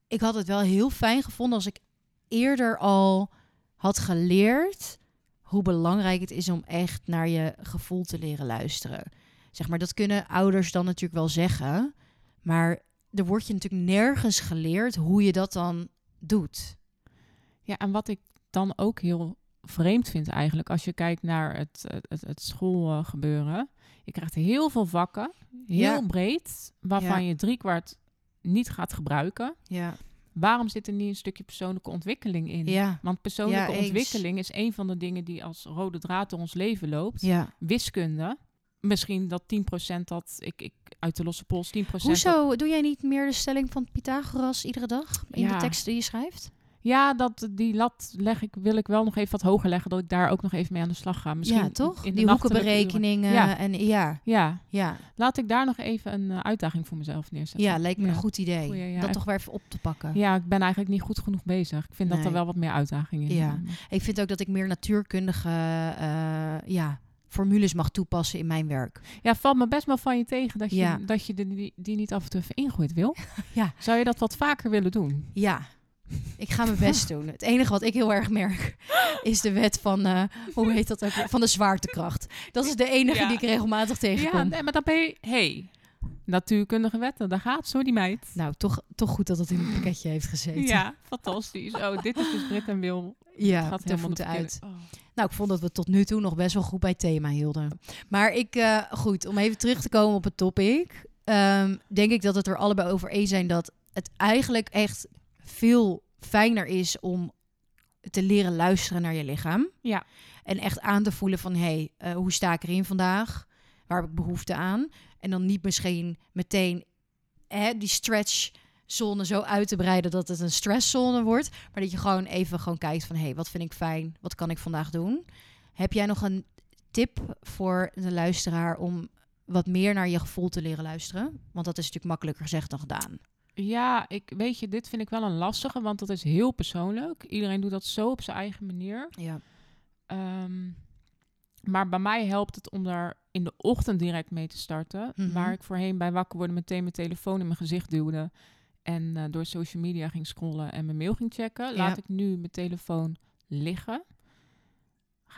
ik had het wel heel fijn gevonden als ik eerder al had geleerd hoe belangrijk het is om echt naar je gevoel te leren luisteren. Zeg maar, dat kunnen ouders dan natuurlijk wel zeggen, maar er wordt je natuurlijk nergens geleerd hoe je dat dan doet. Ja, en wat ik dan ook heel vreemd vind eigenlijk, als je kijkt naar het, het, het schoolgebeuren. Je krijgt heel veel vakken, heel Ja. breed, waarvan Ja. je driekwart niet gaat gebruiken. Ja, Waarom zit er niet een stukje persoonlijke ontwikkeling in? ja, Want persoonlijke ontwikkeling is een van de dingen die als rode draad door ons leven loopt. ja. Wiskunde. Misschien dat 10% dat ik, ik uit de losse pols 10% dat- Hoezo doe jij niet meer de stelling van Pythagoras iedere dag in de Ja. tekst die je schrijft? Ja, dat, die lat leg ik, wil ik wel nog even wat hoger leggen, dat ik daar ook nog even mee aan de slag ga. Misschien ja, toch? in de die hoekenberekeningen. Ja. en ja, Ja, ja, laat ik daar nog even een eh, uitdaging voor mezelf neerzetten. ja, lijkt me Ja. een goed idee. Goeie, ja. dat toch weer even op te pakken. Ja, ik ben eigenlijk niet goed genoeg bezig. Ik vind dat er wel wat meer uitdaging in Ja. zit. Ik vind ook dat ik meer natuurkundige eh, ja, formules mag toepassen in mijn werk. Ja, valt me best wel van je tegen dat je, Ja. dat je die, die niet af en toe even ingooit wil. <laughs> Ja. Zou je dat wat vaker willen doen? Ja, ik ga mijn best doen. Het enige wat ik heel erg merk is de wet van, eh, hoe heet dat ook? Van de zwaartekracht. Dat is de enige Ja. die ik regelmatig tegenkom. Ja, nee, maar dan ben je... hey, natuurkundige wetten, daar gaat zo die meid. Nou, toch, toch goed dat het in het pakketje heeft gezeten. Ja, fantastisch. Oh, dit is dus Brit en Wil. ja gaat de helemaal voeten de uit. Oh. Nou, ik vond dat we tot nu toe nog best wel goed bij het thema hielden. Maar ik, eh, goed, om even terug te komen op het topic. ehm, denk ik dat het er allebei over eens zijn dat het eigenlijk echt veel fijner is om te leren luisteren naar je lichaam. Ja. En echt aan te voelen van, hé, hey, eh, hoe sta ik erin vandaag? Waar heb ik behoefte aan? En dan niet misschien meteen hè, die stretchzone zo uit te breiden dat het een stresszone wordt. Maar dat je gewoon even gewoon kijkt van, hé, hey, wat vind ik fijn? Wat kan ik vandaag doen? Heb jij nog een tip voor de luisteraar om wat meer naar je gevoel te leren luisteren? Want dat is natuurlijk makkelijker gezegd dan gedaan. Ja, ik, weet je, dit vind ik wel een lastige, want dat is heel persoonlijk. Iedereen doet dat zo op zijn eigen manier. Ja. Ehm, maar bij mij helpt het om daar in de ochtend direct mee te starten. Mhm. Waar ik voorheen bij wakker worden meteen mijn telefoon in mijn gezicht duwde. En eh, door social media ging scrollen en mijn mail ging checken. Laat Ja. ik nu mijn telefoon liggen.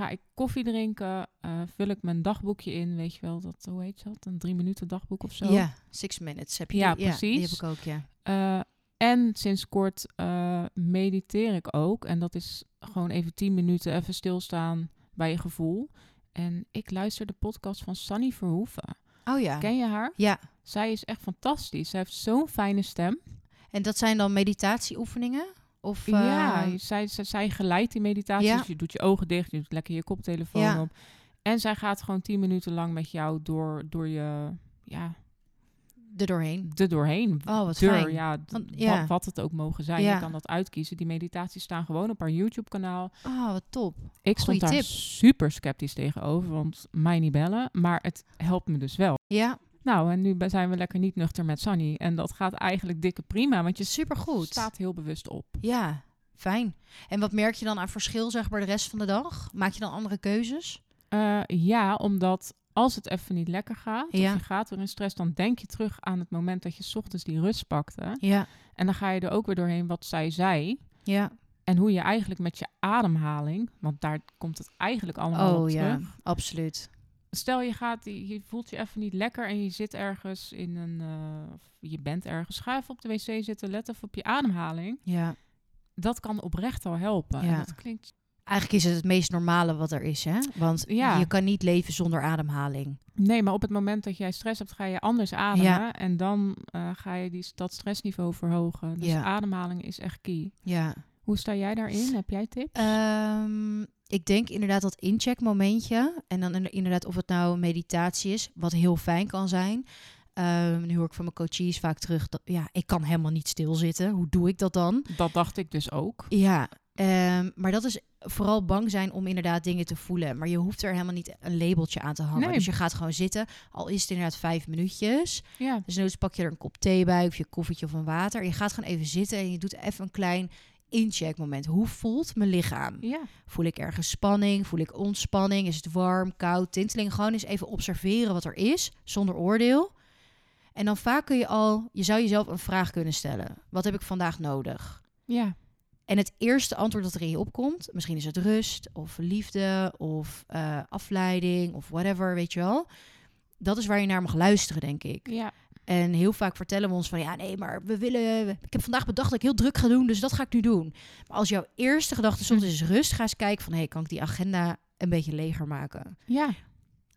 Ga ik koffie drinken, eh, vul ik mijn dagboekje in, weet je wel, dat, hoe heet dat? Een drie minuten dagboek of zo. Ja, six minutes heb je. Ja, die- die precies. heb ik ook, ja. Eh, en sinds kort eh, mediteer ik ook. En dat is gewoon even tien minuten even stilstaan bij je gevoel. En ik luister de podcast van Sunny Verhoeven. Oh ja. Ken je haar? Ja. Zij is echt fantastisch. Zij heeft zo'n fijne stem. En dat zijn dan meditatieoefeningen? Of, ja, eh, zij, zij, zij geleidt die meditatie. Ja. Dus je doet je ogen dicht, je doet lekker je koptelefoon Ja. op. En zij gaat gewoon tien minuten lang met jou door, door je, ja, er doorheen. er doorheen. Oh, wat Deur, fijn. ja, Want- ja. Wat, wat het ook mogen zijn. Ja. Je kan dat uitkiezen. Die meditaties staan gewoon op haar YouTube-kanaal. Oh, wat top. Ik stond Goeie daar tip. super sceptisch tegenover, want mij niet bellen. Maar het helpt me dus wel. Ja, Nou, en nu zijn we lekker niet nuchter met Sunny. En dat gaat eigenlijk dikke prima, want je supergoed. staat heel bewust op. Ja, fijn. En wat merk je dan aan verschil, zeg maar, de rest van de dag? Maak je dan andere keuzes? Eh, ja, omdat als het even niet lekker gaat, Ja. of je gaat weer in stress, dan denk je terug aan het moment dat je ochtends die rust pakte. Ja, En dan ga je er ook weer doorheen wat zij zei. ja. En hoe je eigenlijk met je ademhaling, want daar komt het eigenlijk allemaal op Oh ja, terug. absoluut. Stel je gaat, je voelt je even niet lekker en je zit ergens in een, eh, of je bent ergens, ga even op de wc zitten, let even op je ademhaling. Ja. Dat kan oprecht al helpen. En Ja. dat klinkt, Eigenlijk is het het meest normale wat er is, hè? Want Ja. je kan niet leven zonder ademhaling. nee, maar op het moment dat jij stress hebt, ga je anders ademen Ja. en dan eh, ga je die, dat stressniveau verhogen. Dus Ja. ademhaling is echt key. Ja. Hoe sta jij daarin? Heb jij tips? Ehm, ik denk inderdaad dat incheckmomentje. En dan in- inderdaad of het nou meditatie is, wat heel fijn kan zijn. Ehm, nu hoor ik van mijn coaches vaak terug dat ja, ik kan helemaal niet stilzitten. Hoe doe ik dat dan? dat dacht ik dus ook. Ja, ehm, maar dat is vooral bang zijn om inderdaad dingen te voelen. Maar je hoeft er helemaal niet een labeltje aan te hangen. Nee. Dus je gaat gewoon zitten, al is het inderdaad vijf minuutjes. Ja, Dus noods pak je er een kop thee bij of je koffietje of een water. Je gaat gewoon even zitten en je doet even een klein incheckmoment. Hoe voelt mijn lichaam? ja. Voel ik ergens spanning? Voel ik ontspanning? Is het warm, koud, tinteling? Gewoon eens even observeren wat er is, zonder oordeel. En dan vaak kun je al, je zou jezelf een vraag kunnen stellen. Wat heb ik vandaag nodig? ja. En het eerste antwoord dat er in je opkomt, misschien is het rust of liefde of eh, afleiding of whatever, weet je wel. Dat is waar je naar mag luisteren, denk ik. Ja, En heel vaak vertellen we ons van ja, nee, maar we willen. Ik heb vandaag bedacht dat ik heel druk ga doen, dus dat ga ik nu doen. Maar als jouw eerste gedachte soms is rust, ga eens kijken van hé, hey, kan ik die agenda een beetje leger maken? ja, Want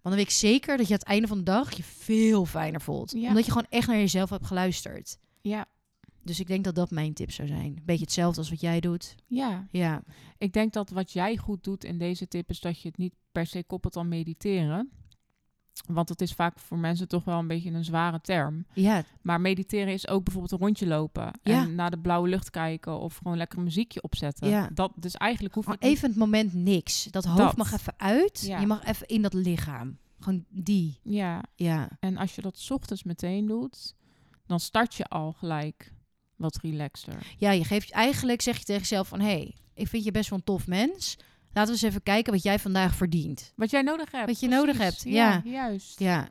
dan weet ik zeker dat je aan het einde van de dag je veel fijner voelt. Ja. Omdat je gewoon echt naar jezelf hebt geluisterd. ja, Dus ik denk dat dat mijn tip zou zijn. Beetje hetzelfde als wat jij doet. ja. Ja, Ik denk dat wat jij goed doet in deze tip is dat je het niet per se koppelt aan mediteren. Want het is vaak voor mensen toch wel een beetje een zware term. ja, Maar mediteren is ook bijvoorbeeld een rondje lopen. Ja. En naar de blauwe lucht kijken of gewoon lekker een muziekje opzetten. Ja. Dat, dus eigenlijk hoef je gewoon het niet- even het moment niks. Dat hoofd Dat. mag even uit. Ja. Je mag even in dat lichaam. Gewoon die. Ja, Ja, en als je dat 's ochtends meteen doet, dan start je al gelijk wat relaxter. ja je geeft eigenlijk, zeg je tegen jezelf van... hé, hey, ik vind je best wel een tof mens. Laten we eens even kijken wat jij vandaag verdient. Wat jij nodig hebt. Wat je nodig hebt, Ja, juist. Ja,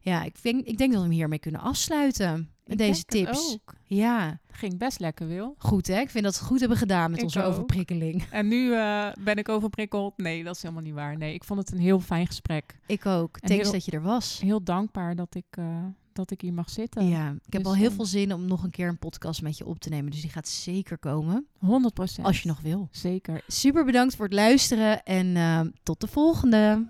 ja ik, denk, ik denk dat we hem hiermee kunnen afsluiten. Met Ik deze tips. ook. Ja, Ging best lekker, Wil. goed hè. Ik vind dat we het goed hebben gedaan met Ik onze ook. overprikkeling. En nu eh, ben ik overprikkeld. Nee, dat is helemaal niet waar. Nee, ik vond het een heel fijn gesprek. Ik ook. En Thanks heel- dat je er was. Heel dankbaar dat ik, eh, dat ik hier mag zitten. Ja, ik heb dus al heel veel zin om nog een keer een podcast met je op te nemen. Dus die gaat zeker komen. 100%. Als je nog wil. Zeker. Super bedankt voor het luisteren en eh, tot de volgende.